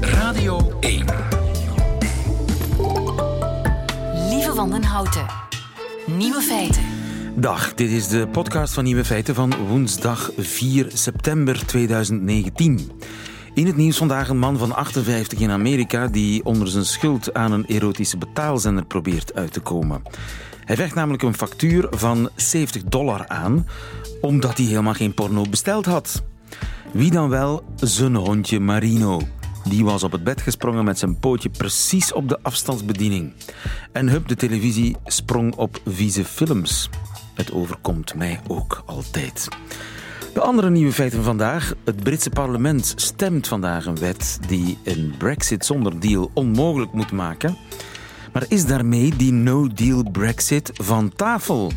Radio 1. Lieve Wandenhouten. Nieuwe feiten. Dag, dit is de podcast van Nieuwe Feiten van woensdag 4 september 2019. In het nieuws vandaag een man van 58 in Amerika die onder zijn schuld aan een erotische betaalzender probeert uit te komen. Hij vecht namelijk een factuur van 70 dollar aan, omdat hij helemaal geen porno besteld had. Wie dan wel? Zijn hondje Marino. Die was op het bed gesprongen met zijn pootje precies op de afstandsbediening. En hup, de televisie sprong op vieze films. Het overkomt mij ook altijd. De andere nieuwe feiten van vandaag. Het Britse parlement stemt vandaag een wet die een brexit zonder deal onmogelijk moet maken. Maar is daarmee die no-deal brexit van tafel?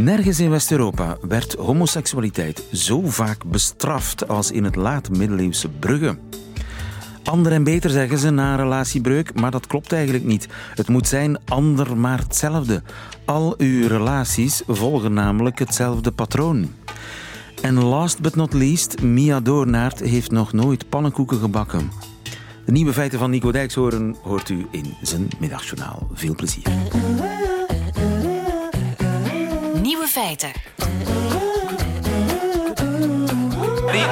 Nergens in West-Europa werd homoseksualiteit zo vaak bestraft als in het laat-middeleeuwse Brugge. Ander en beter zeggen ze na een relatiebreuk, maar dat klopt eigenlijk niet. Het moet zijn ander maar hetzelfde. Al uw relaties volgen namelijk hetzelfde patroon. En last but not least, Mia Doornaert heeft nog nooit pannenkoeken gebakken. De nieuwe feiten van Nico Dijkshoorn hoort u in zijn middagjournaal. Veel plezier. Nieuwe feiten. The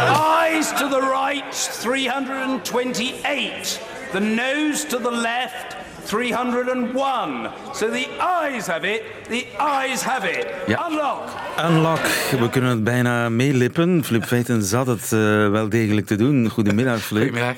eyes to the right, 328. The nose to the left, 301. So the eyes have it, the eyes have it. Ja. Unlock. Unlock, we kunnen het bijna meelippen. Flip Feiten zat het eh, wel degelijk te doen. Goedemiddag, Flip. Goedemiddag.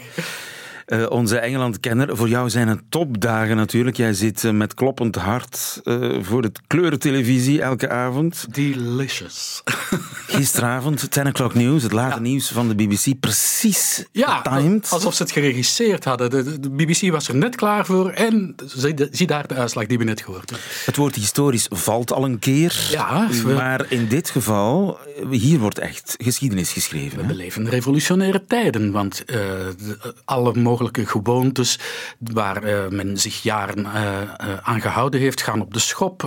Eh, onze Engeland-kenner. Voor jou zijn het topdagen natuurlijk. Jij zit eh, met kloppend hart eh, voor het kleurentelevisie elke avond. Delicious. Gisteravond, 10 o'clock nieuws, het late nieuws van de BBC. Precies Ja, getimed. alsof ze het geregisseerd hadden. De, de- de BBC was er net klaar voor en zie, zie daar de uitslag die we net gehoord hebben. Het woord historisch valt al een keer. Ja, we- maar in dit geval, hier wordt echt geschiedenis geschreven. We Hè? beleven revolutionaire tijden, want de- alle mogelijke gewoontes waar eh, men zich jaren eh, eh, aan gehouden heeft, gaan op de schop.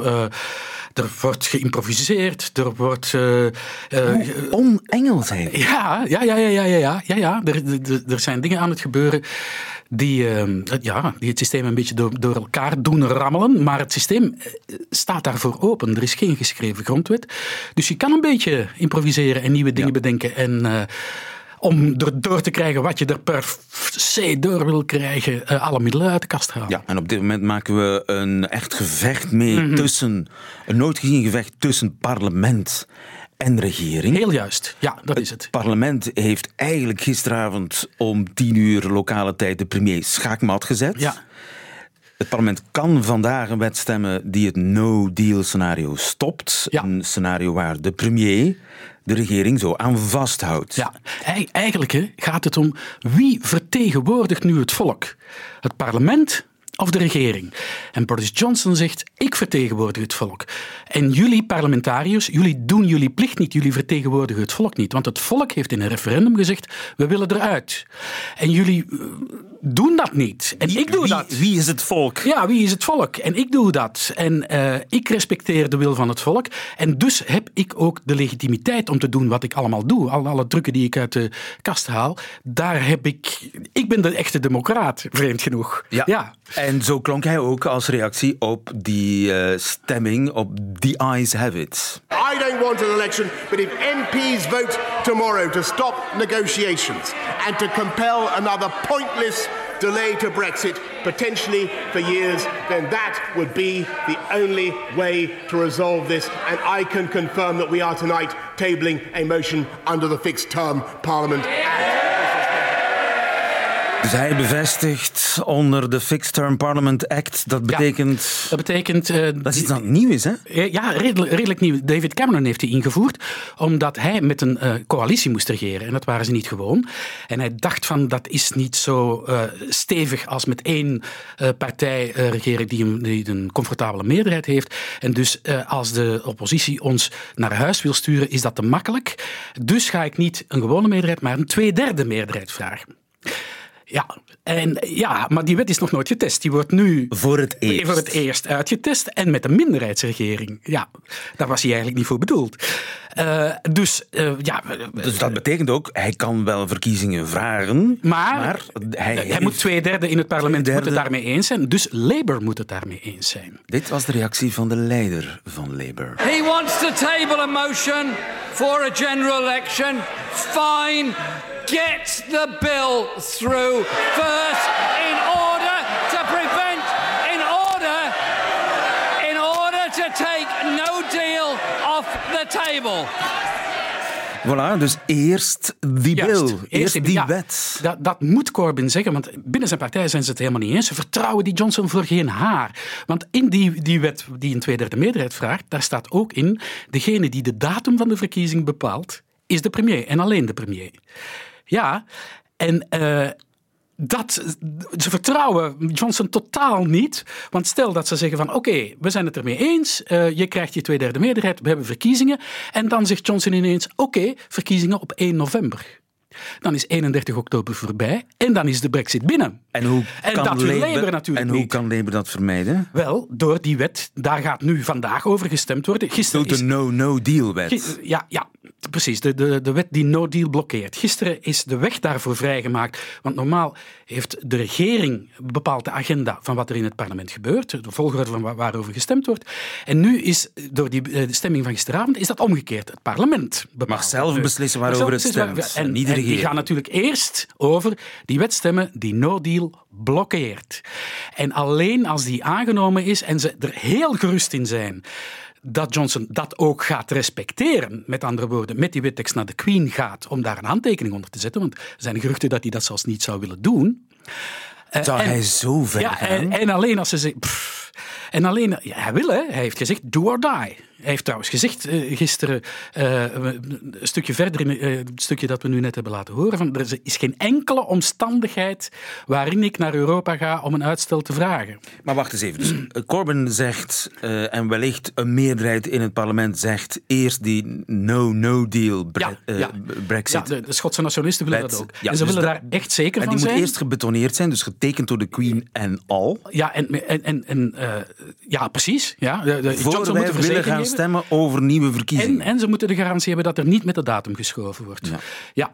er wordt geïmproviseerd, er wordt... Oh, onengelsheid. Ja, ja, ja, ja, ja, ja, ja, ja. Er, er, zijn dingen aan het gebeuren die, ja, die het systeem een beetje door, door elkaar doen rammelen, maar het systeem staat daarvoor open. Er is geen geschreven grondwet. Dus je kan een beetje improviseren en nieuwe dingen bedenken en om er door te krijgen wat je er per se door wil krijgen, eh, alle middelen uit de kast halen. Ja, en op dit moment maken we een echt gevecht mee Mhm. tussen, een nooit gezien gevecht tussen parlement en regering. Heel juist. Ja, dat is het. Het parlement heeft eigenlijk gisteravond om tien uur lokale tijd de premier schaakmat gezet. Ja. Het parlement kan vandaag een wet stemmen die het no-deal scenario stopt. Ja. Een scenario waar de premier de regering zo aan vasthoudt. Ja, ei- eigenlijk gaat het om wie vertegenwoordigt nu het volk? Het parlement of de regering? En Boris Johnson zegt, ik vertegenwoordig het volk. En jullie parlementariërs, jullie doen jullie plicht niet, jullie vertegenwoordigen het volk niet. Want het volk heeft in een referendum gezegd, we willen eruit. En jullie eh, doen dat niet. En ik doe wie, dat. Wie is het volk? Ja, wie is het volk? En ik doe dat. En eh, ik respecteer de wil van het volk. En dus heb ik ook de legitimiteit om te doen wat ik allemaal doe. Al alle drukken die ik uit de kast haal, daar heb ik... Ik ben de echte democraat, vreemd genoeg. ja. En zo klonk hij ook als reactie op die eh, stemming op The Eyes Have It. I don't want an election, but if MPs vote tomorrow to stop negotiations and to compel another pointless delay to Brexit, potentially for years, then that would be the only way to resolve this. And I can confirm that we are tonight tabling a motion under the Fixed Term Parliament Act. Hij bevestigt onder de Fixed Term Parliament Act. Dat betekent. Dat betekent... eh, Dat is iets dat nieuw is, hè? Eh, Ja, redelijk, redelijk nieuw. David Cameron heeft die ingevoerd, omdat hij met een eh, coalitie moest regeren. En dat waren ze niet gewoon. En hij dacht van, dat is niet zo stevig als met één partij regeren die een, die een comfortabele meerderheid heeft. En dus als de oppositie ons naar huis wil sturen, is dat te makkelijk. Dus ga ik niet een gewone meerderheid, maar een tweederde meerderheid vragen. Ja, en, ja, maar die wet is nog nooit getest. Die wordt nu Voor het eerst. voor het eerst uitgetest en met een minderheidsregering. Ja, daar was hij eigenlijk niet voor bedoeld. Eh, dus uh, ja. Dus dat betekent ook, hij kan wel verkiezingen vragen, maar, maar hij, hij moet twee derde in het parlement derde... het daarmee eens zijn. Dus Labour moet het daarmee eens zijn. Dit was de reactie van de leider van Labour. He wants to table a motion for a general election. Fine. Get the bill through first in order to prevent, in order, in order to take no deal off the table. Voilà, dus eerst die Juist, bill, eerst, die ja, wet. Dat, dat moet Corbyn zeggen, want binnen zijn partij zijn ze het helemaal niet eens. Ze vertrouwen die Johnson voor geen haar. Want in die, die wet die een tweederde meerderheid vraagt, daar staat ook in, degene die de datum van de verkiezing bepaalt, is de premier en alleen de premier. Ja, en uh, dat, ze vertrouwen Johnson totaal niet. Want stel dat ze zeggen van oké, we zijn het ermee eens. Uh, je krijgt je tweederde meerderheid, we hebben verkiezingen. En dan zegt Johnson ineens oké, verkiezingen op 1 november. Dan is 31 oktober voorbij en dan is de brexit binnen. En hoe en kan dat wil Labour, Labour natuurlijk En hoe niet. kan Labour dat vermijden? Wel, door die wet, daar gaat nu vandaag over gestemd worden. Gisteren Door de no-no-deal-wet. ja, ja, precies. De, de, de wet die no deal blokkeert. Gisteren is de weg daarvoor vrijgemaakt. Want normaal heeft de regering bepaald de agenda van wat er in het parlement gebeurt. De volgorde van waar- waarover gestemd wordt. En nu is door die eh, de stemming van gisteravond is dat omgekeerd. Het parlement bepaalt. Mag zelf Nu. beslissen waarover het stemt. En, Niet de die gaan natuurlijk eerst over die wet stemmen die no deal blokkeert. En alleen als die aangenomen is en ze er heel gerust in zijn dat Johnson dat ook gaat respecteren, met andere woorden, met die wettekst naar de Queen gaat om daar een handtekening onder te zetten, want er zijn geruchten dat hij dat zelfs niet zou willen doen. Eh, Zou en- hij zo ver ja, gaan? en, en alleen als ze zeggen. pff, en alleen, ja, hij wil, hè. Hij heeft gezegd, do or die. Hij heeft trouwens gezegd eh, gisteren, eh, een stukje verder in eh, het stukje dat we nu net hebben laten horen, van, er is geen enkele omstandigheid waarin ik naar Europa ga om een uitstel te vragen. Maar wacht eens even. Dus, eh, Corbyn zegt, eh, en wellicht een meerderheid in het parlement zegt, eerst die no-no-deal bre- Ja, eh, ja. Brexit. Ja, de, de Schotse nationalisten willen dat ook. Ja, en ze dus willen daar echt zeker en van die moet zijn. eerst gebetoneerd zijn, dus getekend door de Queen en al. Ja, en, en, en, en eh, ja, precies. Ja, de, de, Voor Johnson wij moet de willen verzekering gaan. Stemmen over nieuwe En, verkiezingen. en ze moeten de garantie hebben dat er niet met de datum geschoven wordt. Ja. Ja,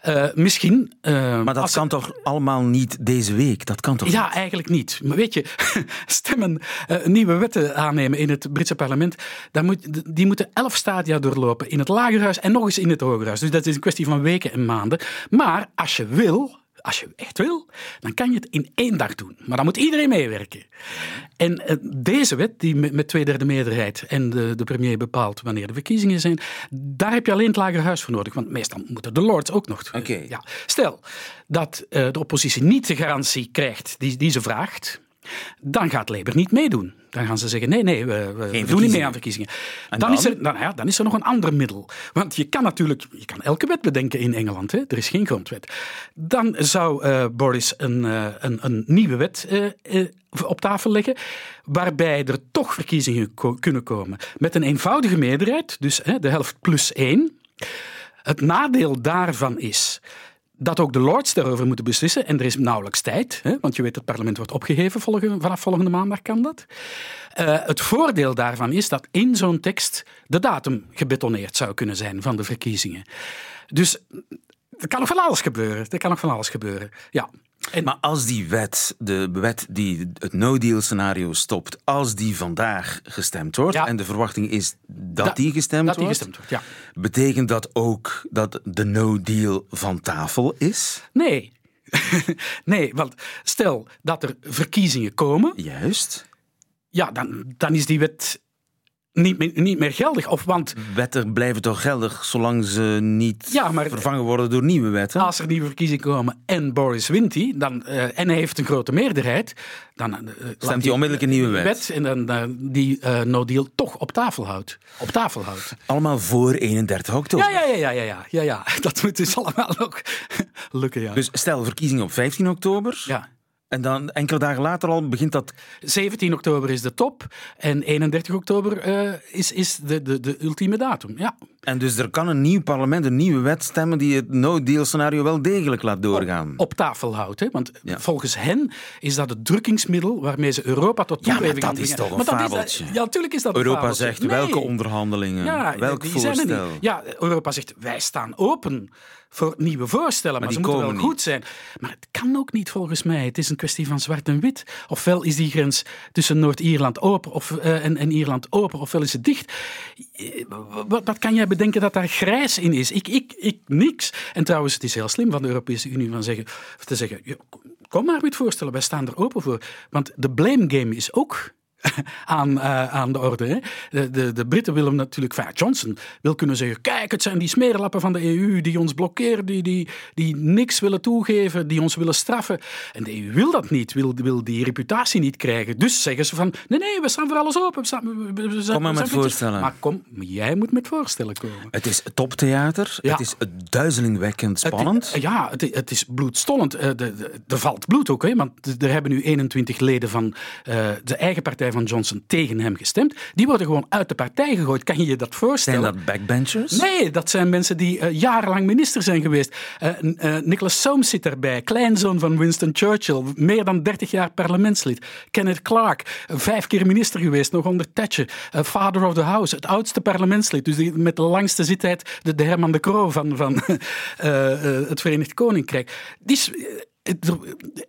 Eh, misschien. eh, maar dat kan toch allemaal niet deze week? Dat kan toch Ja, niet? eigenlijk niet. Maar weet je, stemmen, eh, nieuwe wetten aannemen in het Britse parlement, dan moet, die moeten elf stadia doorlopen in het lagerhuis en nog eens in het hogerhuis. Dus dat is een kwestie van weken en maanden. Maar als je wil, als je echt wil, dan kan je het in één dag doen. Maar dan moet iedereen meewerken. En eh, deze wet, die met, twee derde meerderheid en de, de premier bepaalt wanneer de verkiezingen zijn, daar heb je alleen het lagerhuis voor nodig. Want meestal moeten de lords ook nog. Oké. Ja. Stel dat eh, de oppositie niet de garantie krijgt die, die ze vraagt, dan gaat Labour niet meedoen. Dan gaan ze zeggen, nee, nee, we, we doen niet mee aan verkiezingen. En Dan, dan? Is er, dan, ja, dan is er nog een ander middel. Want je kan natuurlijk, je kan elke wet bedenken in Engeland. Hè? Er is geen grondwet. Dan zou eh, Boris een, eh, een, een nieuwe wet eh, op tafel leggen, waarbij er toch verkiezingen ko- kunnen komen. Met een eenvoudige meerderheid, dus de helft plus één. Het nadeel daarvan is dat ook de lords daarover moeten beslissen. En er is nauwelijks tijd, hè, want je weet, het parlement wordt opgeheven volgende, vanaf volgende maandag kan dat. Eh, het voordeel daarvan is dat in zo'n tekst de datum gebetoneerd zou kunnen zijn van de verkiezingen. Dus er kan nog van alles gebeuren. Er kan nog van alles gebeuren. Ja. En, Maar als die wet, de wet die het no-deal scenario stopt, als die vandaag gestemd wordt, Ja. en de verwachting is dat, die gestemd dat die wordt, gestemd wordt, ja. betekent dat ook dat de no-deal van tafel is? nee. nee, want stel dat er verkiezingen komen, Juist. ja, dan, dan is die wet niet meer, niet meer geldig. Of want Wetten blijven toch geldig zolang ze niet Ja, maar- vervangen worden door nieuwe wetten? als er nieuwe verkiezingen komen en Boris wint die, dan, eh, en hij heeft een grote meerderheid, dan eh, laat hij onmiddellijk een nieuwe wet. en dan eh, die no deal toch op tafel houdt. Op tafel houdt. Allemaal voor 31 oktober. Ja, ja, ja, ja, ja, ja, ja, ja. Dat moet dus allemaal nog lukken, ja. Dus stel verkiezingen op 15 oktober. ja. En dan enkele dagen later al begint dat... 17 oktober is de top en 31 oktober eh, is, is de, de, de ultieme datum. Ja. En dus er kan een nieuw parlement, een nieuwe wet stemmen die het no-deal scenario wel degelijk laat doorgaan. Op tafel houdt. Hè? Want Ja. volgens hen is dat het drukkingsmiddel waarmee ze Europa tot Ja, maar toeleving dat gaan is toch een fabeltje? ja, natuurlijk is dat een Europa fabeltje. zegt Nee. welke onderhandelingen, Ja, welk voorstel. Ja, Europa zegt wij staan open voor nieuwe voorstellen, maar, die ze moeten wel niet. goed zijn. Maar het kan ook niet volgens mij. Het is een kwestie van zwart en wit. Ofwel is die grens tussen Noord-Ierland open of, eh, en, en Ierland open, ofwel is het dicht. Eh, Wat, wat kan jij bedenken dat daar grijs in is? Ik, ik, ik niks. En trouwens, het is heel slim van de Europese Unie van zeggen, te zeggen, "Ja, kom maar met voorstellen, wij staan er open voor. Want de blame game is ook aan, eh, aan de orde. Hè. De, de, de Britten willen natuurlijk, Johnson wil kunnen zeggen, kijk, het zijn die smeerlappen van de EU die ons blokkeren, die, die, die niks willen toegeven, die ons willen straffen. En de EU wil dat niet, wil, wil die reputatie niet krijgen. Dus zeggen ze van, nee, nee, we staan voor alles open. We staan, we- we- we zijn- Kom maar met voorstellen. Maar kom, jij moet met voorstellen komen. Het is toptheater, Ja. het is duizelingwekkend spannend. Het, ja, het, het is bloedstollend. Eh, de- de- Er valt bloed ook, hè, want er hebben nu 21 leden van eh, de eigen partij van Johnson tegen hem gestemd. Die worden gewoon uit de partij gegooid. Kan je je dat Zijn voorstellen? dat backbenchers? Nee, dat zijn mensen die eh, jarenlang minister zijn geweest. Eh, n- eh, Nicholas Soames zit erbij, kleinzoon van Winston Churchill, meer dan 30 jaar parlementslid. Kenneth Clark, eh, vijf keer minister geweest, nog onder Thatcher. Eh, Father of the House, het oudste parlementslid, dus die met de langste zittijd, de, de Herman de Croo van, van eh, eh, het Verenigd Koninkrijk. Die is, eh,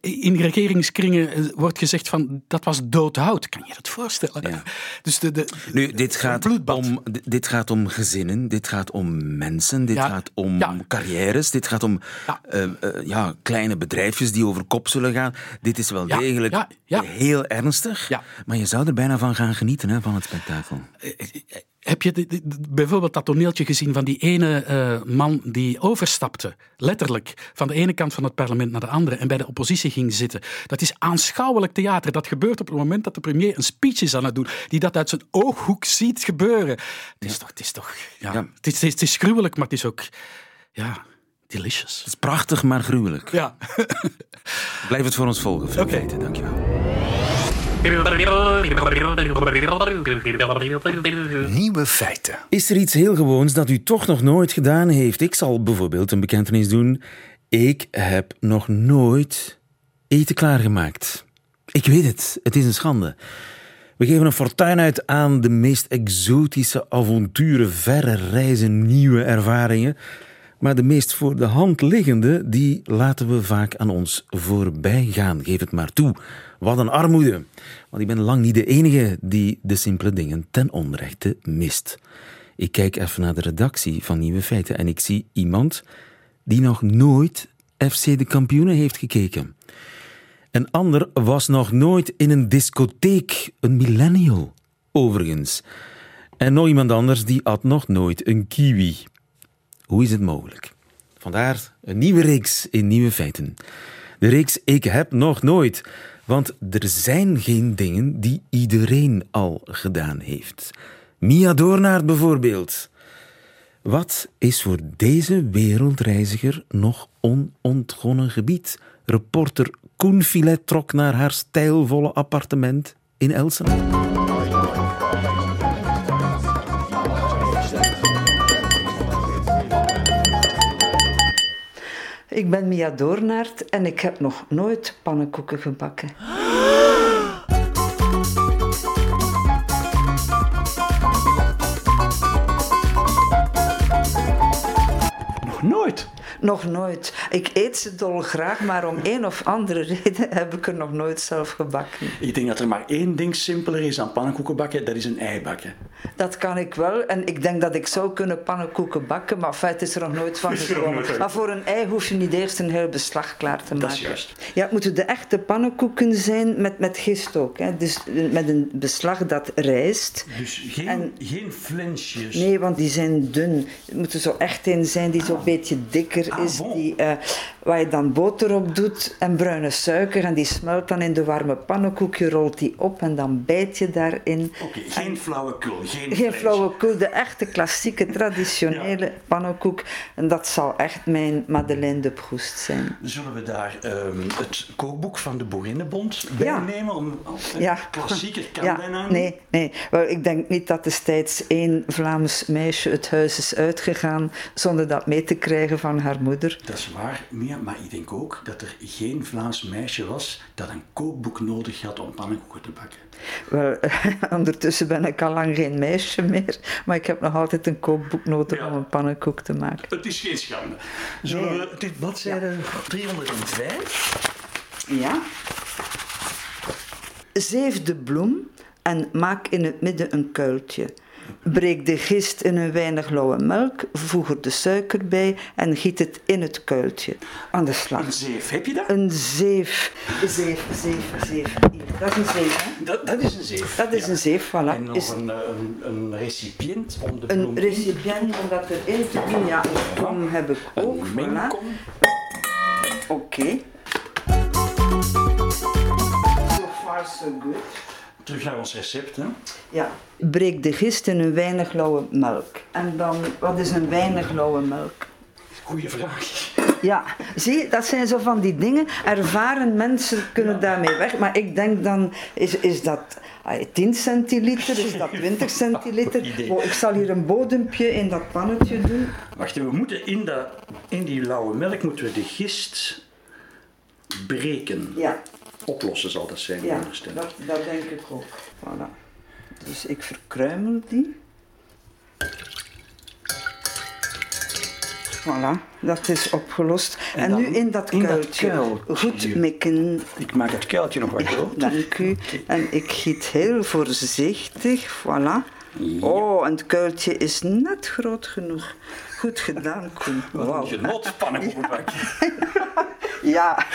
in regeringskringen eh, wordt gezegd van dat was doodhout. Kan je dat voorstellen? Ja. Dus de, de, Nu, dit gaat, bloedbad. om, dit gaat om gezinnen, dit gaat om mensen, dit Ja. gaat om Ja. carrières, dit gaat om Ja. eh, ja, kleine bedrijfjes die over kop zullen gaan. Dit is wel degelijk heel ernstig, maar je zou er bijna van gaan genieten hè, van het spektakel. Heb je de- de- de- bijvoorbeeld dat toneeltje gezien van die ene eh, man die overstapte, letterlijk, van de ene kant van het parlement naar de andere en bij de oppositie ging zitten? Dat is aanschouwelijk theater. Dat gebeurt op het moment dat de premier een speech is aan het doen, die dat uit zijn ooghoek ziet gebeuren. Het is toch, het is toch, ja, Ja. Het, is, het is gruwelijk, maar het is ook, ja, delicious. Het is prachtig, maar gruwelijk. Ja. Blijf het voor ons volgen, Oké. Feiten, dankjewel. Nieuwe feiten. Is er iets heel gewoons dat u toch nog nooit gedaan heeft? Ik zal bijvoorbeeld een bekentenis doen. Ik heb nog nooit eten klaargemaakt. Ik weet het, het is een schande. We geven een fortuin uit aan de meest exotische avonturen, verre reizen, nieuwe ervaringen. Maar de meest voor de hand liggende, die laten we vaak aan ons voorbij gaan. Geef het maar toe. Wat een armoede. Want ik ben lang niet de enige die de simpele dingen ten onrechte mist. Ik kijk even naar de redactie van Nieuwe Feiten en ik zie iemand die nog nooit FC de kampioenen heeft gekeken. Een ander was nog nooit in een discotheek, een millennial, overigens. En nog iemand anders die at nog nooit een kiwi. Hoe is het mogelijk? Vandaar een nieuwe reeks in Nieuwe Feiten. De reeks Ik heb nog nooit. Want er zijn geen dingen die iedereen al gedaan heeft. Mia Doornaert bijvoorbeeld. Wat is voor deze wereldreiziger nog onontgonnen gebied? Reporter Koen Filet trok naar haar stijlvolle appartement in Elseneur. Ik ben Mia Doornaert en ik heb nog nooit pannenkoeken gebakken. Nog nooit. Ik eet ze dolgraag, maar om een of andere reden heb ik er nog nooit zelf gebakken. Ik denk dat er maar één ding simpeler is dan pannenkoeken bakken, dat is een ei bakken. Dat kan ik wel en ik denk dat ik zou kunnen pannenkoeken bakken, maar feit is er nog nooit van gekomen. Maar voor een ei hoef je niet eerst een heel beslag klaar te maken. Dat is juist. Ja, het moeten de echte pannenkoeken zijn met, met gist ook. Hè. Dus met een beslag dat rijst. Dus geen, En- geen flensjes. Nee, want die zijn dun. Het moet er zo echt een zijn die zo'n beetje dikker Ah, is. bon. Die, eh, waar je dan boter op doet en bruine suiker. En die smelt dan in de warme pannenkoek. Je rolt die op en dan bijt je daarin. Oké, geen flauwekul. Geen geen flauwekul, de echte klassieke, traditionele pannenkoek. En dat zal echt mijn Madeleine de Proust zijn. Zullen we daar ehm, het kookboek van de Boerinnenbond bij Ja. nemen? Om, Ja. Klassieker kan ja, bijna niet. Nee, nee. Wel, ik denk niet dat destijds één Vlaams meisje het huis is uitgegaan zonder dat mee te krijgen van haar moeder. Dat is waar, Mia, maar ik denk ook dat er geen Vlaams meisje was dat een kookboek nodig had om pannenkoeken te bakken. Wel, ondertussen ben ik al lang geen meisje meer, maar ik heb nog altijd een kookboek nodig Ja. om een pannenkoek te maken. Het is geen schande. Zullen Nee. is bladzijde 305. Ja. Zeef de bloem en maak in het midden een kuiltje. Breek de gist in een weinig lauwe melk, voeg er de suiker bij en giet het in het kuiltje. Aan de slag. Een zeef, heb je dat? Een zeef. Zeef, zeef, zeef. Dat is een zeef, hè? Dat, dat is een zeef. Dat is ja. een zeef, voilà. En nog Is een, eh, een, een recipiënt om de een bloem in- recipiënt om dat erin te doen. Ja, een kom heb ik ook. Een voilà. mengkom. Oké. So far so good. Terug naar ons recept. Hè. Ja. Breek de gist in een weinig lauwe melk. En dan, wat is een weinig lauwe melk? Goeie vraag. Ja, zie, dat zijn zo van die dingen. Ervaren mensen kunnen daarmee weg. Maar ik denk dan, is, is dat ah, 10 centiliter, is dat 20 centiliter? Oh, ik zal hier een bodempje in dat pannetje doen. Wacht, we moeten in, dat, in die lauwe melk moeten we de gist breken. Ja, Oplossen zal dat zijn, ja dat, dat denk ik ook. Voilà. Dus ik verkruimel die. Voilà, dat is opgelost. En, nu in dat in dat. Goed mikken. Ik maak het kuiltje nog wat groter. Dank u. En ik giet heel voorzichtig, voilà. Oh, en het kuiltje is net groot genoeg. Goed gedaan, Koen. Wat Wauw. een genot, pannenkoeken bakken. Ja.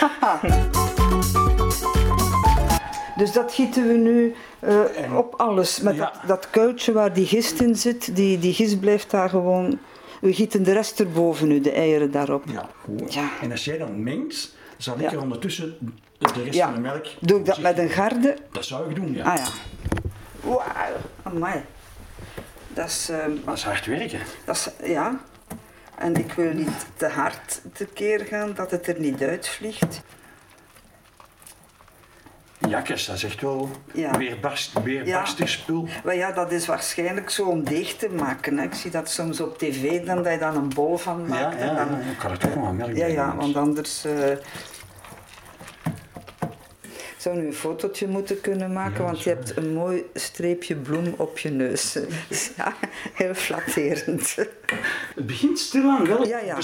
Dus dat gieten we nu eh, op alles. Met Ja. dat, dat kuiltje waar die gist in zit, die, die gist blijft daar gewoon... We gieten de rest erboven nu, de eieren daarop. Ja, goed. Ja. En als jij dan mengt, zal ik er ondertussen de rest van de melk... Doe ik dat met een garde? Dat zou ik doen, ja. Ah ja. Wauw, amai. Dat is... ehm, Dat is hard werken. Dat is, ja. En ik wil niet te hard tekeer gaan, dat het er niet uitvliegt. Jakkers, dat is echt wel Ja. weerbarst, weerbarstig spul. Maar ja, dat is waarschijnlijk zo om deeg te maken. Hè. Ik zie dat soms op tv, dan dat je dan een bol van Ja, maakt. ja, en dan, ja, ik kan er toch aan melk ja, ja, want anders... ik zou nu een fotootje moeten kunnen maken, want je hebt een mooi streepje bloem op je neus. Dus ja, heel flatterend. Het begint stilaan wel Ja, ja.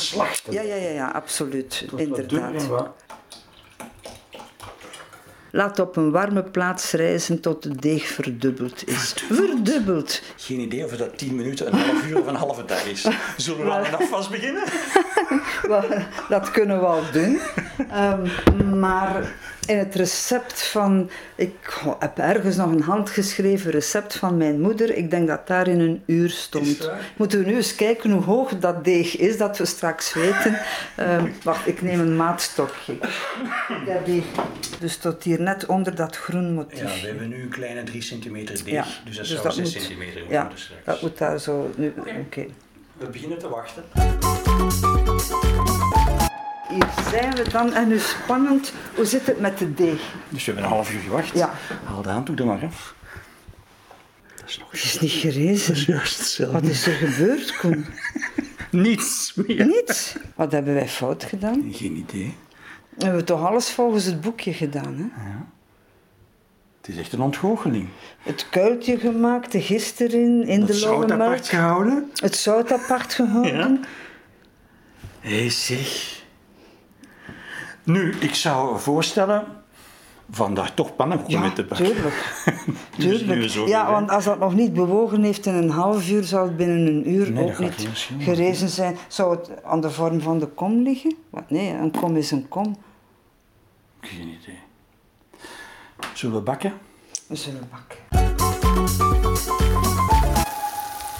Ja, ja, ja, ja absoluut. Inderdaad. Laat op een warme plaats rijzen tot het deeg verdubbeld is. Verdubbeld. Geen idee of dat 10 minuten, een half uur of een halve dag is. Zullen we de afwas beginnen? Dat kunnen we al doen. Ehm, maar in het recept van... Ik heb ergens nog een handgeschreven recept van mijn moeder. Ik denk dat daar in een uur stond. Moeten we nu eens kijken hoe hoog dat deeg is, dat we straks weten. Ehm, wacht, ik neem een maatstokje. Heb hier, dus tot hier net onder dat groen motief. Ja, we hebben nu een kleine 3 centimeter deeg, Ja, dus dat dus zou dat 6 moet- centimeter Ja, worden straks. dat moet daar zo... Nu, Oké. We beginnen te wachten. Hier zijn we dan. En nu spannend, hoe zit het met de deeg? Dus we hebben een half uur gewacht. Ja. Haal de handdoek er maar af. Dat is nog Het is niet gerezen. juist hetzelfde. Wat is er gebeurd, Koen? Niets meer. Niets. Wat hebben wij fout gedaan? Geen idee. We hebben toch alles volgens het boekje gedaan, hè? Het is echt een ontgoocheling. Het kuiltje gemaakt, de gist erin, in de Het zout apart gehouden. Het zout apart gehouden. Hé hey, zeg. Nu, ik zou voorstellen van daar toch pannenkoeken Ja, mee te bakken. tuurlijk. Ja, want als dat nog niet bewogen heeft in een half uur, zal het binnen een uur Nee, ook niet gerezen zijn. Zou het aan de vorm van de kom liggen? Wat? Nee, een kom is een kom. Geen idee. Zullen we bakken? We zullen bakken.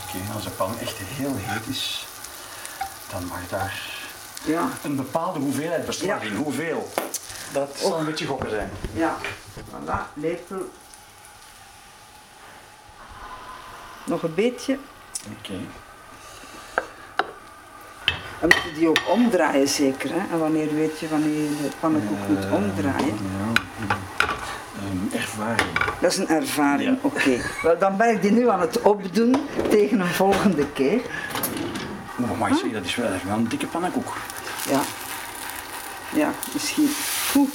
Oké, als de pan echt heel heet is, dan mag daar Ja, een bepaalde hoeveelheid beslag Ja. in. Hoeveel? Dat zal een beetje gokken zijn. ja. Voilà, lepel. Nog een beetje. Oké. Dan moet je die ook omdraaien zeker. Hè? En wanneer weet je wanneer je de pannenkoek moet omdraaien? Ja. Ehm, ervaring. Dat is een ervaring, oké. Wel, dan ben ik die nu aan het opdoen tegen een volgende keer. Oh, maar zie, dat is wel, dat is wel een dikke pannenkoek. Ja. Ja, misschien. Oeh,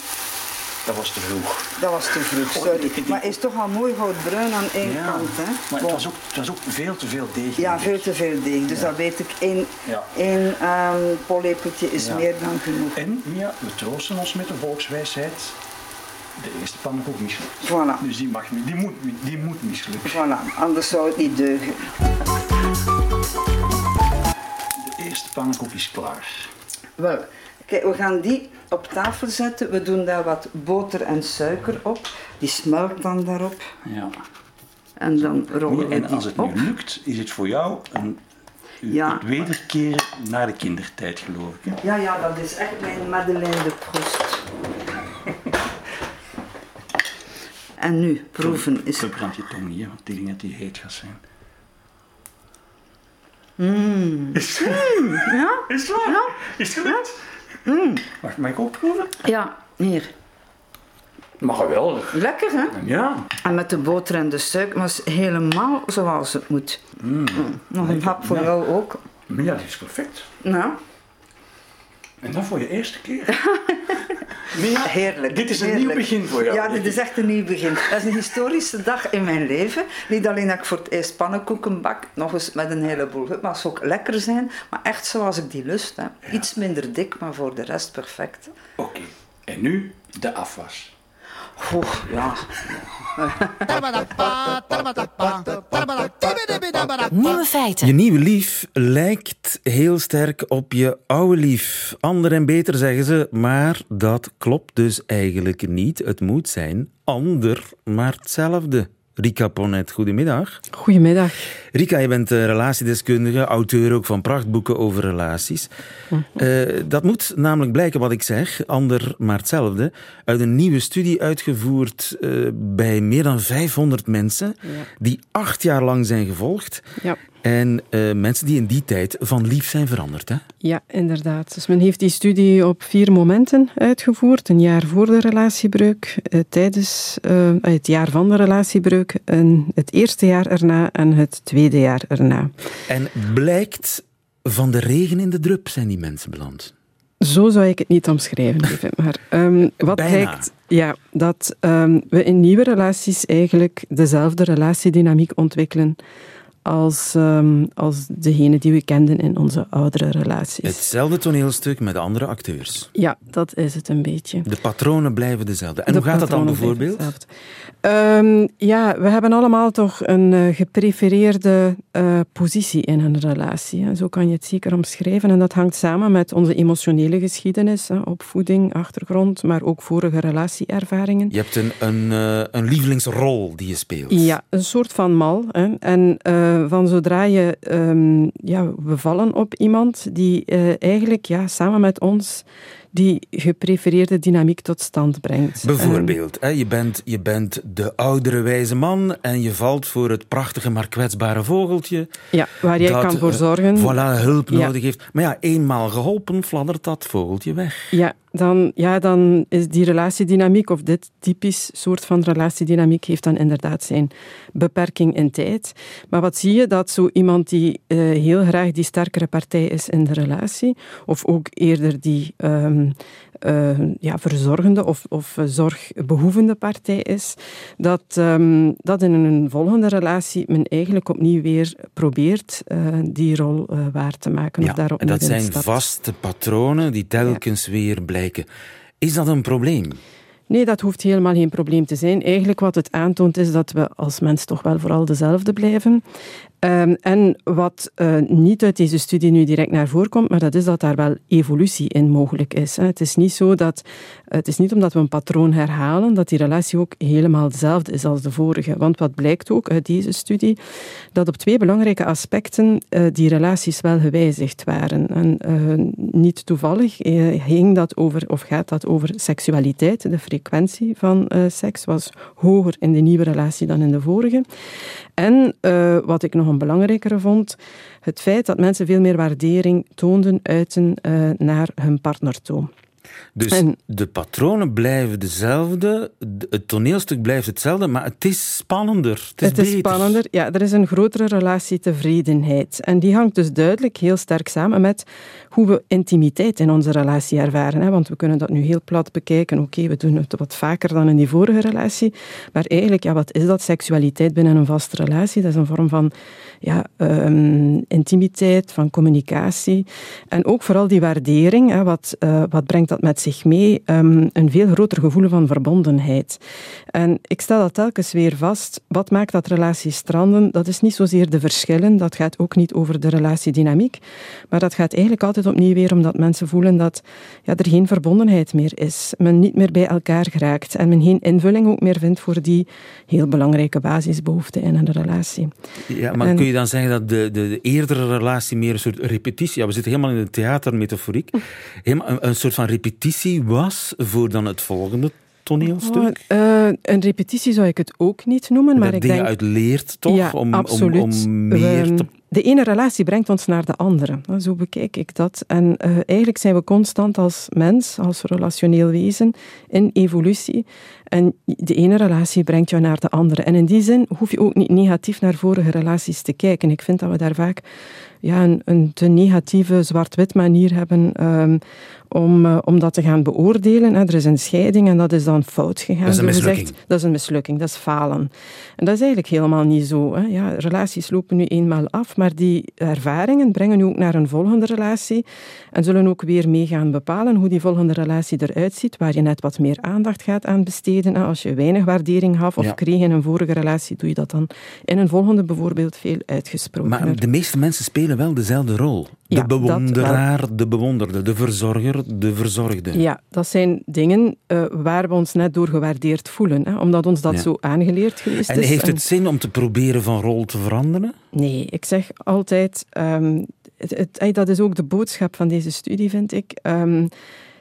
Dat was te vroeg. dat was te vroeg, sorry. Maar is toch al mooi goudbruin aan één Ja, kant, hè? maar het was, ook, het was ook veel te veel deeg. Ja, veel te veel deeg. Dus dat weet ik. Eén, Ja. één ehm, pollepeltje is Ja. meer dan genoeg. En Mia, we troosten ons met de volkswijsheid. De eerste pannenkoek mislukt. Voilà. Dus die, mag, niet- die, moet, die moet mislukken. Voilà, anders zou het niet deugen. De eerste pannenkoek is klaar. Wel, kijk, we gaan die op tafel zetten. We doen daar wat boter en suiker op. Die smelt dan daarop. Ja. En dan rollen we En die als het op. nu lukt, is het voor jou een, Ja. het wederkeren naar de kindertijd, geloof ik. Hè? Ja, ja, dat is echt mijn Madeleine de Proust. En nu, proeven is... Verbrand je tong niet, hè, want denk dat die heet gaat zijn. Mm. Is het Ja? Is het waar? Ja. Is het gelukt? Mag, mag ik ook proeven? Ja, hier. Mag wel. Lekker, hè? Ja. En met de boter en de suiker, is helemaal zoals het moet. Mm. Nog een hap voor jou ook. Ja, dit is perfect. Nou, En dat voor je eerste keer. Mia, heerlijk. Dit is een heerlijk. nieuw begin voor jou. Ja, dit is echt een nieuw begin. Dat is een historische dag in mijn leven. Niet alleen dat ik voor het eerst pannenkoeken bak, nog eens met een heleboel maar het zou ook lekker zijn. Maar echt zoals ik die lust heb. Iets minder dik, maar voor de rest perfect. Oké. En nu de afwas. Oeh, ja. Nieuwe feiten. Je nieuwe lief lijkt heel sterk op je oude lief. Ander en beter zeggen ze, maar dat klopt dus eigenlijk niet. Het moet zijn ander, maar hetzelfde. Rika Ponet, goedemiddag. Goedemiddag. Rika, je bent eh, relatiedeskundige, auteur ook van prachtboeken over relaties. Eh, dat moet namelijk blijken wat ik zeg, ander maar hetzelfde, uit een nieuwe studie uitgevoerd eh, bij meer dan 500 mensen, die acht jaar lang zijn gevolgd. Ja. En eh, mensen die in die tijd van lief zijn veranderd. Hè? Ja, inderdaad. Dus men heeft die studie op vier momenten uitgevoerd. Een jaar voor de relatiebreuk, eh, tijdens eh, het jaar van de relatiebreuk, en het eerste jaar erna en het tweede jaar erna. En blijkt, van de regen in de drup zijn die mensen beland. Zo zou ik het niet omschrijven, lieve. Maar ehm, wat Bijna. blijkt, ja, dat ehm, we in nieuwe relaties eigenlijk dezelfde relatiedynamiek ontwikkelen als, ehm, als degene die we kenden in onze oudere relaties. Hetzelfde toneelstuk met andere acteurs. Ja, dat is het een beetje. De patronen blijven dezelfde. En De hoe gaat dat dan bijvoorbeeld? Ehm, ja, we hebben allemaal toch een eh, geprefereerde eh, positie in een relatie. Hè. Zo kan je het zeker omschrijven. En dat hangt samen met onze emotionele geschiedenis, hè, opvoeding, achtergrond, maar ook vorige relatieervaringen. Je hebt een, een, eh, een lievelingsrol die je speelt. Ja, een soort van mal. Hè. En eh, van zodra je, ehm, ja, we vallen op iemand die eh, eigenlijk ja, samen met ons die geprefereerde dynamiek tot stand brengt. Bijvoorbeeld, hè, je, bent, je bent de oudere wijze man en je valt voor het prachtige maar kwetsbare vogeltje. Ja, waar jij dat, kan voor eh, zorgen. Voilà, hulp Ja. nodig heeft. Maar ja, eenmaal geholpen, fladdert dat vogeltje weg. Ja dan, ja, dan is die relatiedynamiek, of dit typisch soort van relatiedynamiek, heeft dan inderdaad zijn beperking in tijd. Maar wat zie je? Dat zo iemand die eh, heel graag die sterkere partij is in de relatie, of ook eerder die ehm, eh, ja, verzorgende of, of eh, zorgbehoevende partij is, dat, ehm, dat in een volgende relatie men eigenlijk opnieuw weer probeert eh, die rol waar te maken. of Ja, daarop en dat zijn vaste patronen die telkens weer blijken. Is dat een probleem? Nee, dat hoeft helemaal geen probleem te zijn. Eigenlijk wat het aantoont is dat we als mens toch wel vooral dezelfde blijven. Ehm, en wat uh, niet uit deze studie nu direct naar voren komt, maar dat is dat daar wel evolutie in mogelijk is. Hè. Het is niet zo dat, het is niet omdat we een patroon herhalen, dat die relatie ook helemaal hetzelfde is als de vorige. Want wat blijkt ook uit deze studie, dat op twee belangrijke aspecten uh, die relaties wel gewijzigd waren. En uh, niet toevallig ging dat over, of gaat dat over seksualiteit. De frequentie van seks was hoger in de nieuwe relatie dan in de vorige. En wat ik nog een belangrijkere vond, het feit dat mensen veel meer waardering toonden, uiten uh, naar hun partner toe. Dus de patronen blijven dezelfde, het toneelstuk blijft hetzelfde, maar het is spannender. Het is, het is spannender, ja. Er is een grotere relatietevredenheid. En die hangt dus duidelijk heel sterk samen met hoe we intimiteit in onze relatie ervaren. Hè? Want we kunnen dat nu heel plat bekijken. Oké, we doen het wat vaker dan in die vorige relatie. Maar eigenlijk, ja, wat is dat? Seksualiteit binnen een vaste relatie. Dat is een vorm van ja, um, intimiteit, van communicatie. En ook vooral die waardering. Hè? Wat, uh, wat brengt dat met zich mee? Um, een veel groter gevoel van verbondenheid. En ik stel dat telkens weer vast. Wat maakt dat relaties stranden? Dat is niet zozeer de verschillen. Dat gaat ook niet over de relatiedynamiek. Maar dat gaat eigenlijk altijd opnieuw weer omdat mensen voelen dat ja, er geen verbondenheid meer is. Men niet meer bij elkaar geraakt en men geen invulling ook meer vindt voor die heel belangrijke basisbehoeften in een relatie. Ja, maar kun je dan zeggen dat de, de, de, eerdere relatie meer een soort repetitie, ja, we zitten helemaal in de theatermetaforiek, helemaal een, een soort van repetitie was voor dan het volgende toneelstuk? Oh, uh, een repetitie zou ik het ook niet noemen. Maar ik denk... uit leert, toch? Ja, om, absoluut. Om, om meer te de ene relatie brengt ons naar de andere. Zo bekijk ik dat. En uh, eigenlijk zijn we constant als mens, als relationeel wezen, in evolutie. En de ene relatie brengt jou naar de andere. En in die zin hoef je ook niet negatief naar vorige relaties te kijken. Ik vind dat we daar vaak ja, een, een te negatieve zwart-wit manier hebben um, om, uh, om dat te gaan beoordelen. Er is een scheiding en dat is dan fout gegaan. Dat is een mislukking. dat is een mislukking, dat is falen. En dat is eigenlijk helemaal niet zo. Hè. Ja, relaties lopen nu eenmaal af, maar die ervaringen brengen u ook naar een volgende relatie en zullen ook weer mee gaan bepalen hoe die volgende relatie eruit ziet, waar je net wat meer aandacht gaat aan besteden. Als je weinig waardering gaf of ja. kreeg in een vorige relatie, doe je dat dan in een volgende bijvoorbeeld veel uitgesproken. Maar de meeste mensen spelen wel dezelfde rol. De ja, bewonderaar, de bewonderde, de verzorger, de verzorgde. Ja, dat zijn dingen uh, waar we ons net door gewaardeerd voelen, hè, omdat ons dat ja. zo aangeleerd geweest en is. Heeft het zin om te proberen van rol te veranderen? Nee, ik zeg altijd, um, het, het, dat is ook de boodschap van deze studie, vind ik. Um,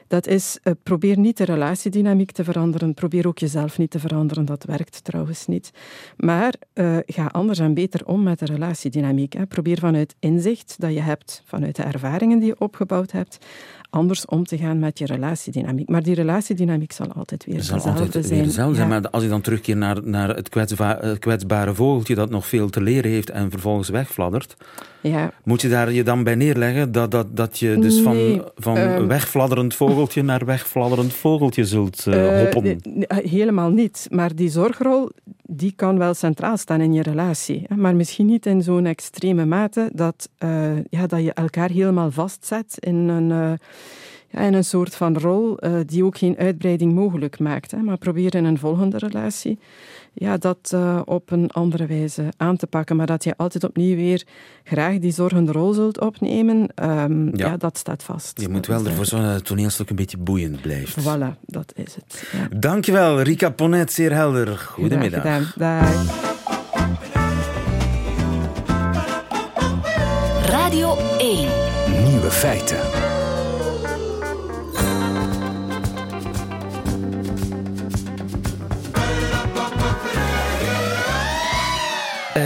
dat is, uh, probeer niet de relatiedynamiek te veranderen. Probeer ook jezelf niet te veranderen. Dat werkt trouwens niet. Maar uh, ga anders en beter om met de relatiedynamiek. Hè. Probeer vanuit inzicht dat je hebt, vanuit de ervaringen die je opgebouwd hebt, anders om te gaan met je relatiedynamiek. Maar die relatiedynamiek zal altijd weer zal dezelfde altijd zijn. Weer dezelfde ja. zijn. Maar als je dan terugkeert naar, naar het, kwetsba het kwetsbare vogeltje dat nog veel te leren heeft en vervolgens wegfladdert, ja. moet je daar je dan bij neerleggen dat, dat, dat je dus nee, van, van um, wegfladderend vogeltje naar wegfladderend vogeltje zult uh, hoppen? Uh, helemaal niet. Maar die zorgrol die kan wel centraal staan in je relatie. Maar misschien niet in zo'n extreme mate dat, uh, ja, dat je elkaar helemaal vastzet in een, uh, ja, in een soort van rol uh, die ook geen uitbreiding mogelijk maakt. Hè? Maar probeer in een volgende relatie ja, dat op een andere wijze aan te pakken. Maar dat je altijd opnieuw weer graag die zorgende rol zult opnemen, um, ja. ja. dat staat vast. Je moet wel ervoor zorgen dat het toneelstuk een beetje boeiend blijft. Voilà, dat is het. Ja. Dankjewel, Rika Ponet, zeer helder. Goedemiddag. Dag. Radio 1. Nieuwe feiten.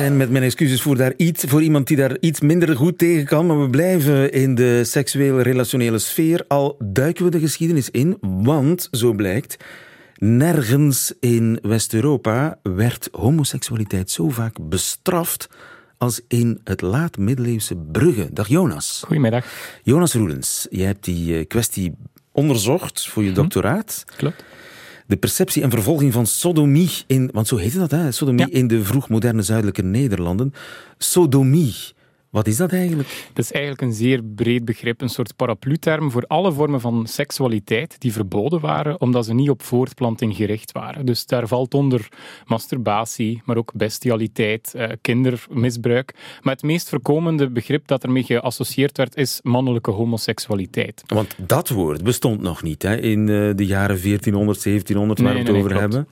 En met mijn excuses voor, daar iets, voor iemand die daar iets minder goed tegen kan, maar we blijven in de seksuele relationele sfeer. Al duiken we de geschiedenis in, want zo blijkt, nergens in West-Europa werd homoseksualiteit zo vaak bestraft als in het laat-middeleeuwse Brugge. Dag Jonas. Goedemiddag. Jonas Roelens, jij hebt die kwestie onderzocht voor je doctoraat. Hm, klopt. De perceptie en vervolging van sodomie in, want zo heette dat, hè? sodomie ja. in de vroegmoderne zuidelijke Nederlanden. Sodomie, Wat is dat eigenlijk? Dat is eigenlijk een zeer breed begrip, een soort paraplu-term voor alle vormen van seksualiteit die verboden waren, omdat ze niet op voortplanting gericht waren. Dus daar valt onder masturbatie, maar ook bestialiteit, eh, kindermisbruik. Maar het meest voorkomende begrip dat ermee geassocieerd werd, is mannelijke homoseksualiteit. Want dat woord bestond nog niet hè, in eh, de jaren 1400, 1700, waar we het over hebben.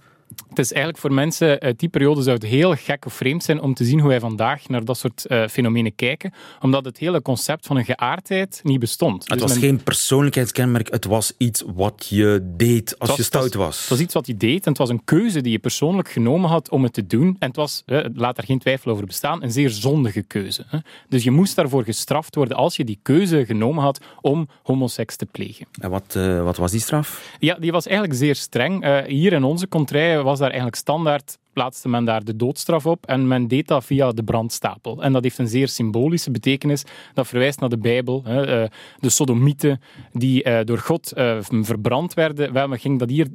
Het is eigenlijk voor mensen uit die periode zou het heel gek of vreemd zijn om te zien hoe wij vandaag naar dat soort uh, fenomenen kijken, omdat het hele concept van een geaardheid niet bestond. Het dus was geen persoonlijkheidskenmerk, het was iets wat je deed als je stout was. Het was iets wat je deed en het was een keuze die je persoonlijk genomen had om het te doen. En het was, uh, laat er geen twijfel over bestaan, een zeer zondige keuze. Hè. Dus je moest daarvoor gestraft worden als je die keuze genomen had om homoseks te plegen. En wat, uh, wat was die straf? Ja, die was eigenlijk zeer streng. hier in onze contrij was daar eigenlijk standaard, plaatste men daar de doodstraf op en men deed dat via de brandstapel. En dat heeft een zeer symbolische betekenis. Dat verwijst naar de Bijbel. Hè, eh, de sodomieten die eh, door God uh, verbrand werden. Wel, men ging dat hier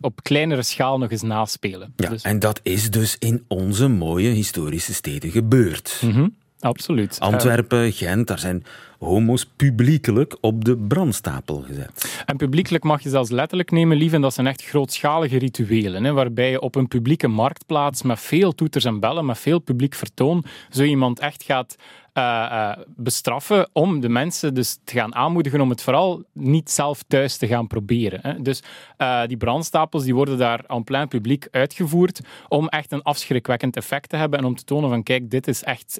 op kleinere schaal nog eens naspelen. Ja, dus... En dat is dus in onze mooie historische steden gebeurd. Mm -hmm, absoluut. Antwerpen, Gent, daar zijn homo's publiekelijk op de brandstapel gezet. En publiekelijk mag je zelfs letterlijk nemen, lief, en dat zijn echt grootschalige rituelen, hè, waarbij je op een publieke marktplaats met veel toeters en bellen, met veel publiek vertoon, zo iemand echt gaat uh, bestraffen om de mensen dus te gaan aanmoedigen om het vooral niet zelf thuis te gaan proberen. Hè. Dus uh, die brandstapels die worden daar aan plein publiek uitgevoerd om echt een afschrikwekkend effect te hebben en om te tonen van kijk, dit is echt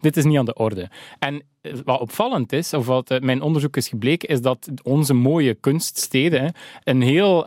dit is niet aan de orde. En wat opvallend is, of wat mijn onderzoek is gebleken, is dat onze mooie kunststeden een heel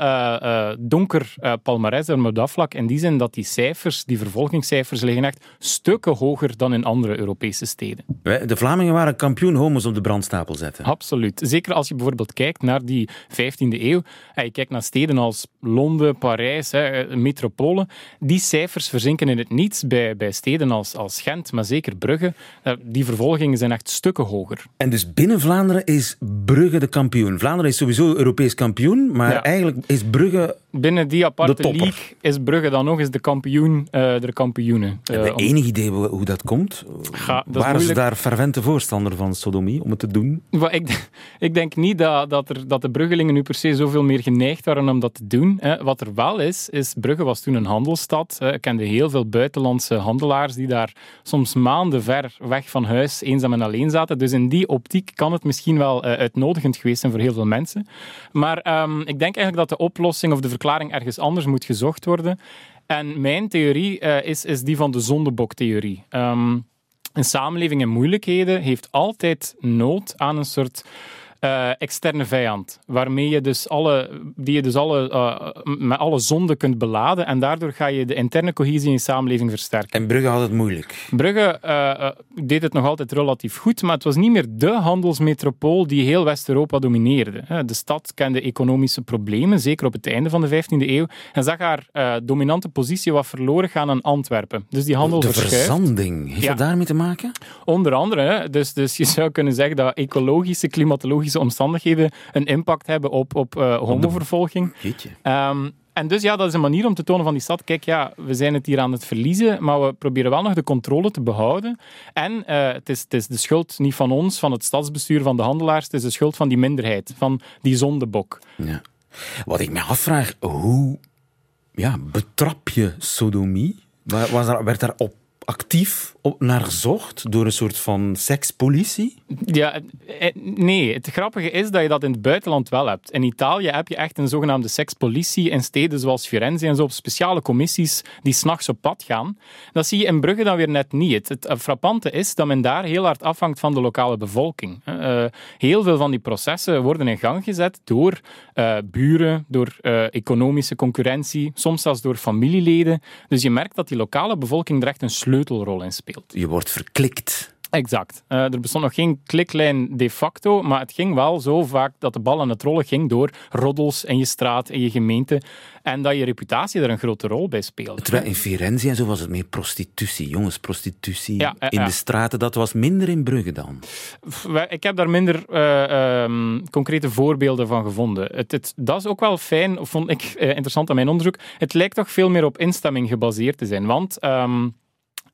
donker uh, palmarès hebben op dat vlak. In die zin dat die cijfers, die vervolgingscijfers, liggen echt stukken hoger dan in andere Europese steden. De Vlamingen waren kampioen homo's op de brandstapel zetten. Absoluut. Zeker als je bijvoorbeeld kijkt naar die 15e eeuw. En je kijkt naar steden als Londen, Parijs, hè, metropolen. Die cijfers verzinken in het niets bij, bij steden als, als Gent, maar zeker Brugge. Die vervolgingen zijn echt stukken hoger. En dus binnen Vlaanderen is Brugge de kampioen. Vlaanderen is sowieso Europees kampioen, maar ja. eigenlijk is Brugge Binnen die aparte league is Brugge dan nog eens de kampioen uh, der kampioenen. Uh, Heb je enig idee hoe dat komt? Ga, dat Ze daar fervente voorstander van sodomie om het te doen? Ik, ik denk niet dat, dat, er, dat de Bruggelingen nu per se zoveel meer geneigd waren om dat te doen. Hè. Wat er wel is, is Brugge was toen een handelsstad. Ik kende heel veel buitenlandse handelaars die daar soms maanden ver weg van huis eenzaam en alleen zaten. Dus in die optiek kan het misschien wel uh, uitnodigend geweest zijn voor heel veel mensen. Maar um, ik denk eigenlijk dat de oplossing of de verklaring ergens anders moet gezocht worden. En mijn theorie uh, is, is die van de zondeboktheorie. Um, een samenleving in moeilijkheden heeft altijd nood aan een soort uh, externe vijand, waarmee je dus alle, die je dus alle, uh, met alle zonden kunt beladen en daardoor ga je de interne cohesie in je samenleving versterken. En Brugge had het moeilijk? Brugge uh, deed het nog altijd relatief goed, maar het was niet meer de handelsmetropool die heel West-Europa domineerde. De stad kende economische problemen, zeker op het einde van de 15e eeuw, en zag haar dominante positie wat verloren gaan aan Antwerpen. Dus die handel de verzanding, heeft Ja. dat daarmee te maken? Onder andere, dus, dus je zou kunnen zeggen dat ecologische, klimatologische omstandigheden een impact hebben op, op uh, homovervolging. Ehm, en dus ja, dat is een manier om te tonen van die stad, kijk, ja, we zijn het hier aan het verliezen, maar we proberen wel nog de controle te behouden. En eh, het, is, het is de schuld niet van ons, van het stadsbestuur, van de handelaars, het is de schuld van die minderheid, van die zondebok. Ja. Wat ik me afvraag, hoe ja, betrap je sodomie? Wa- Was daar, werd daar op actief op naar gezocht door een soort van sekspolitie? Ja, eh, nee. Het grappige is dat je dat in het buitenland wel hebt. In Italië heb je echt een zogenaamde sekspolitie in steden zoals Firenze en zo, op speciale commissies die s'nachts op pad gaan. Dat zie je in Brugge dan weer net niet. Het, eh, frappante is dat men daar heel hard afhangt van de lokale bevolking. Uh, heel veel van die processen worden in gang gezet door uh, buren, door economische concurrentie, soms zelfs door familieleden. Dus je merkt dat die lokale bevolking er echt een sleutelrol in speelt. Je wordt verklikt. Exact. Uh, er bestond nog geen kliklijn de facto, maar het ging wel zo vaak dat de bal aan het rollen ging door roddels in je straat, in je gemeente. En dat je reputatie er een grote rol bij speelde. Terwijl in Firenze en zo was het meer prostitutie, jongensprostitutie Ja, eh, in de straten. Dat was minder in Brugge dan. Ik heb daar minder eh, ehm, concrete voorbeelden van gevonden. Het, het, dat is ook wel fijn, of vond ik eh, interessant aan mijn onderzoek. Het lijkt toch veel meer op instemming gebaseerd te zijn. Want ehm,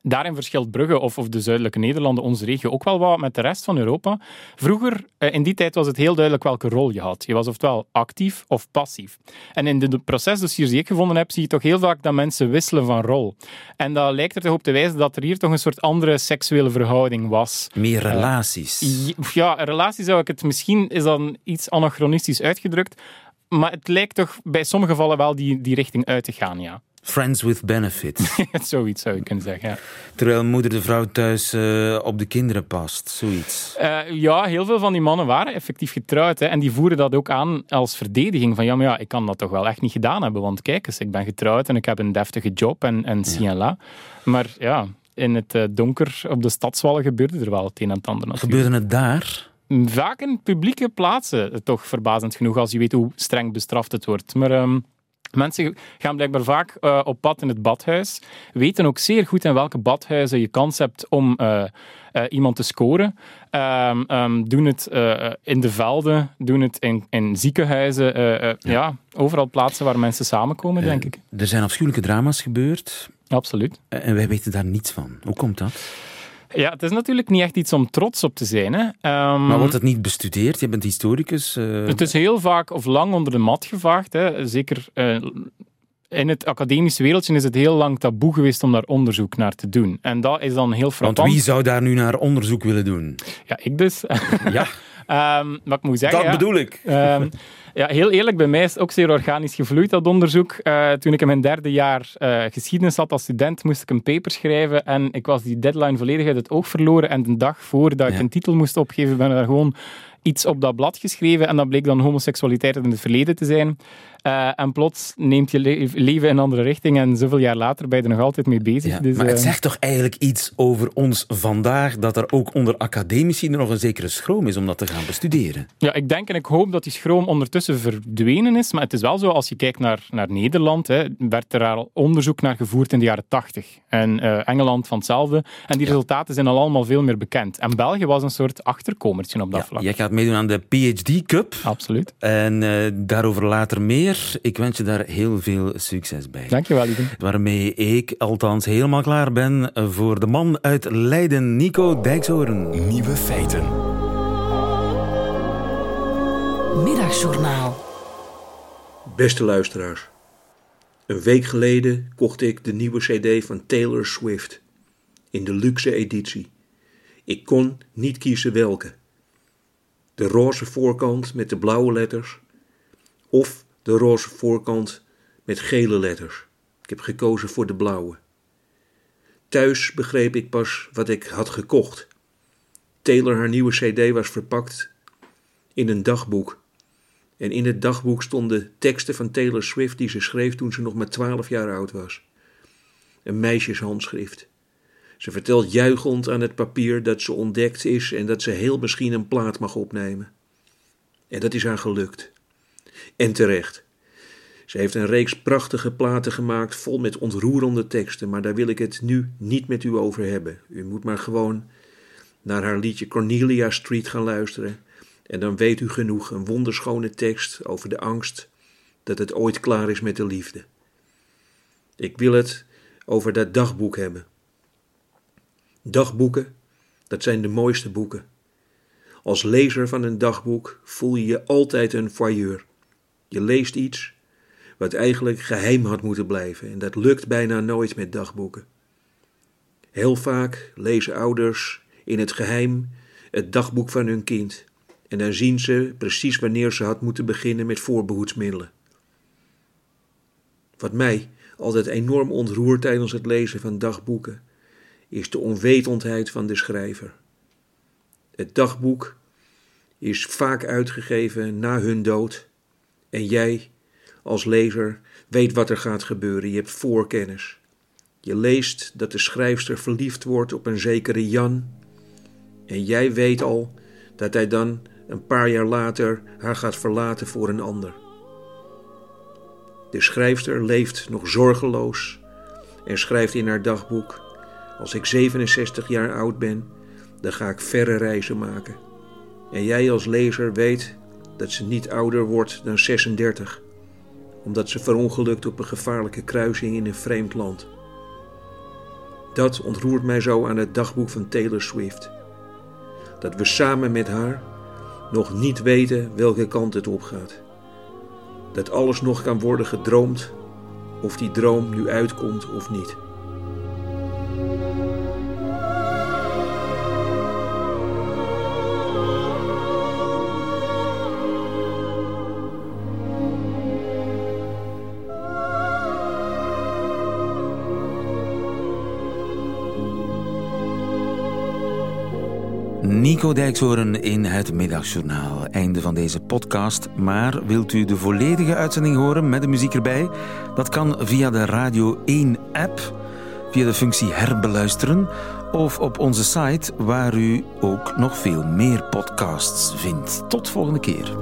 daarin verschilt Brugge of, of de zuidelijke Nederlanden, onze regio, ook wel wat met de rest van Europa. Vroeger, eh, in die tijd, was het heel duidelijk welke rol je had. Je was oftewel actief of passief. En in de procesdossiers die ik gevonden heb, zie je toch heel vaak dat mensen wisselen van rol. En dat lijkt er toch op te wijzen dat er hier toch een soort andere seksuele verhouding was. Meer relaties. Uh, ja, relaties zou ik het misschien is dan iets anachronistisch uitgedrukt. Maar het lijkt toch bij sommige gevallen wel die, die richting uit te gaan, ja. Friends with benefits. zoiets zou je kunnen zeggen, ja. Terwijl moeder de vrouw thuis uh, op de kinderen past, zoiets. Uh, ja, heel veel van die mannen waren effectief getrouwd. Hè, en die voeren dat ook aan als verdediging. Van ja, maar ja, ik kan dat toch wel echt niet gedaan hebben. Want kijk eens, ik ben getrouwd en ik heb een deftige job en, en ja. Maar ja, in het uh, donker op de stadswallen gebeurde er wel het een en het ander natuurlijk. Gebeurde het daar? Vaak in publieke plaatsen, toch verbazend genoeg, als je weet hoe streng bestraft het wordt. Maar... Um, Mensen gaan blijkbaar vaak uh, op pad in het badhuis, weten ook zeer goed in welke badhuizen je kans hebt om uh, uh, iemand te scoren. Um, um, doen het in de velden, doen het in, in ziekenhuizen, ja. ja. overal plaatsen waar mensen samenkomen, denk ik. Er zijn afschuwelijke drama's gebeurd. Absoluut. En wij weten daar niets van. Hoe komt dat? Ja, het is natuurlijk niet echt iets om trots op te zijn. Hè. Um, maar wordt het niet bestudeerd? Je bent historicus. Uh... Het is heel vaak of lang onder de mat gevaagd. Hè. Zeker uh, in het academische wereldje is het heel lang taboe geweest om daar onderzoek naar te doen. En dat is dan heel frappant. Want wie zou daar nu naar onderzoek willen doen? Ja, ik dus. ja. Um, maar ik moet zeggen... Dat bedoel ik. Um, ja, heel eerlijk, bij mij is het ook zeer organisch gevloeid, dat onderzoek. Uh, toen ik in mijn derde jaar uh, geschiedenis zat als student, moest ik een paper schrijven en ik was die deadline volledig uit het oog verloren. En de dag voordat ik een titel moest opgeven, ben ik daar gewoon iets op dat blad geschreven en dat bleek dan homoseksualiteit in het verleden te zijn. Uh, en plots neemt je le leven in een andere richting en zoveel jaar later ben je er nog altijd mee bezig. Ja, dus, maar het uh, zegt toch eigenlijk iets over ons vandaag, dat er ook onder academici nog een zekere schroom is om dat te gaan bestuderen? Ja, ik denk en ik hoop dat die schroom ondertussen verdwenen is, maar het is wel zo, als je kijkt naar, naar Nederland, hè, werd er al onderzoek naar gevoerd in de jaren 80. En uh, Engeland van hetzelfde. En die ja. resultaten zijn al allemaal veel meer bekend. En België was een soort achterkomertje op dat ja, vlak. Jij gaat meedoen aan de PhD Cup. Absoluut. En daarover later meer. Ik wens je daar heel veel succes bij. Dankjewel, Lieve. Waarmee ik althans helemaal klaar ben voor de man uit Leiden, Nico Dijkshoorn. Nieuwe feiten. Middagjournaal. Beste luisteraars. Een week geleden kocht ik de nieuwe CD van Taylor Swift. In de luxe editie. Ik kon niet kiezen welke. De roze voorkant met de blauwe letters. Of de roze voorkant met gele letters. Ik heb gekozen voor de blauwe. Thuis begreep ik pas wat ik had gekocht. Taylor haar nieuwe CD was verpakt in een dagboek. En in het dagboek stonden teksten van Taylor Swift die ze schreef toen ze nog maar twaalf jaar oud was. Een meisjeshandschrift. Ze vertelt juichend aan het papier dat ze ontdekt is en dat ze heel misschien een plaat mag opnemen. En dat is haar gelukt. En terecht. Ze heeft een reeks prachtige platen gemaakt vol met ontroerende teksten, maar daar wil ik het nu niet met u over hebben. U moet maar gewoon naar haar liedje Cornelia Street gaan luisteren en dan weet u genoeg, een wonderschone tekst over de angst dat het ooit klaar is met de liefde. Ik wil het over dat dagboek hebben. Dagboeken, dat zijn de mooiste boeken. Als lezer van een dagboek voel je je altijd een voyeur. Je leest iets wat eigenlijk geheim had moeten blijven en dat lukt bijna nooit met dagboeken. Heel vaak lezen ouders in het geheim het dagboek van hun kind en dan zien ze precies wanneer ze had moeten beginnen met voorbehoedsmiddelen. Wat mij altijd enorm ontroert tijdens het lezen van dagboeken, is de onwetendheid van de schrijver. Het dagboek is vaak uitgegeven na hun dood en jij, als lezer, weet wat er gaat gebeuren. Je hebt voorkennis. Je leest dat de schrijfster verliefd wordt op een zekere Jan. En jij weet al dat hij dan een paar jaar later haar gaat verlaten voor een ander. De schrijfster leeft nog zorgeloos en schrijft in haar dagboek: Als ik 67 jaar oud ben, dan ga ik verre reizen maken. En jij als lezer weet dat ze niet ouder wordt dan 36, omdat ze verongelukt op een gevaarlijke kruising in een vreemd land. Dat ontroert mij zo aan het dagboek van Taylor Swift. Dat we samen met haar nog niet weten welke kant het op gaat. Dat alles nog kan worden gedroomd, of die droom nu uitkomt of niet. Nico Dijkshoorn in het Middagjournaal. Einde van deze podcast. Maar wilt u de volledige uitzending horen met de muziek erbij? Dat kan via de Radio 1-app, via de functie herbeluisteren... of op onze site, waar u ook nog veel meer podcasts vindt. Tot volgende keer.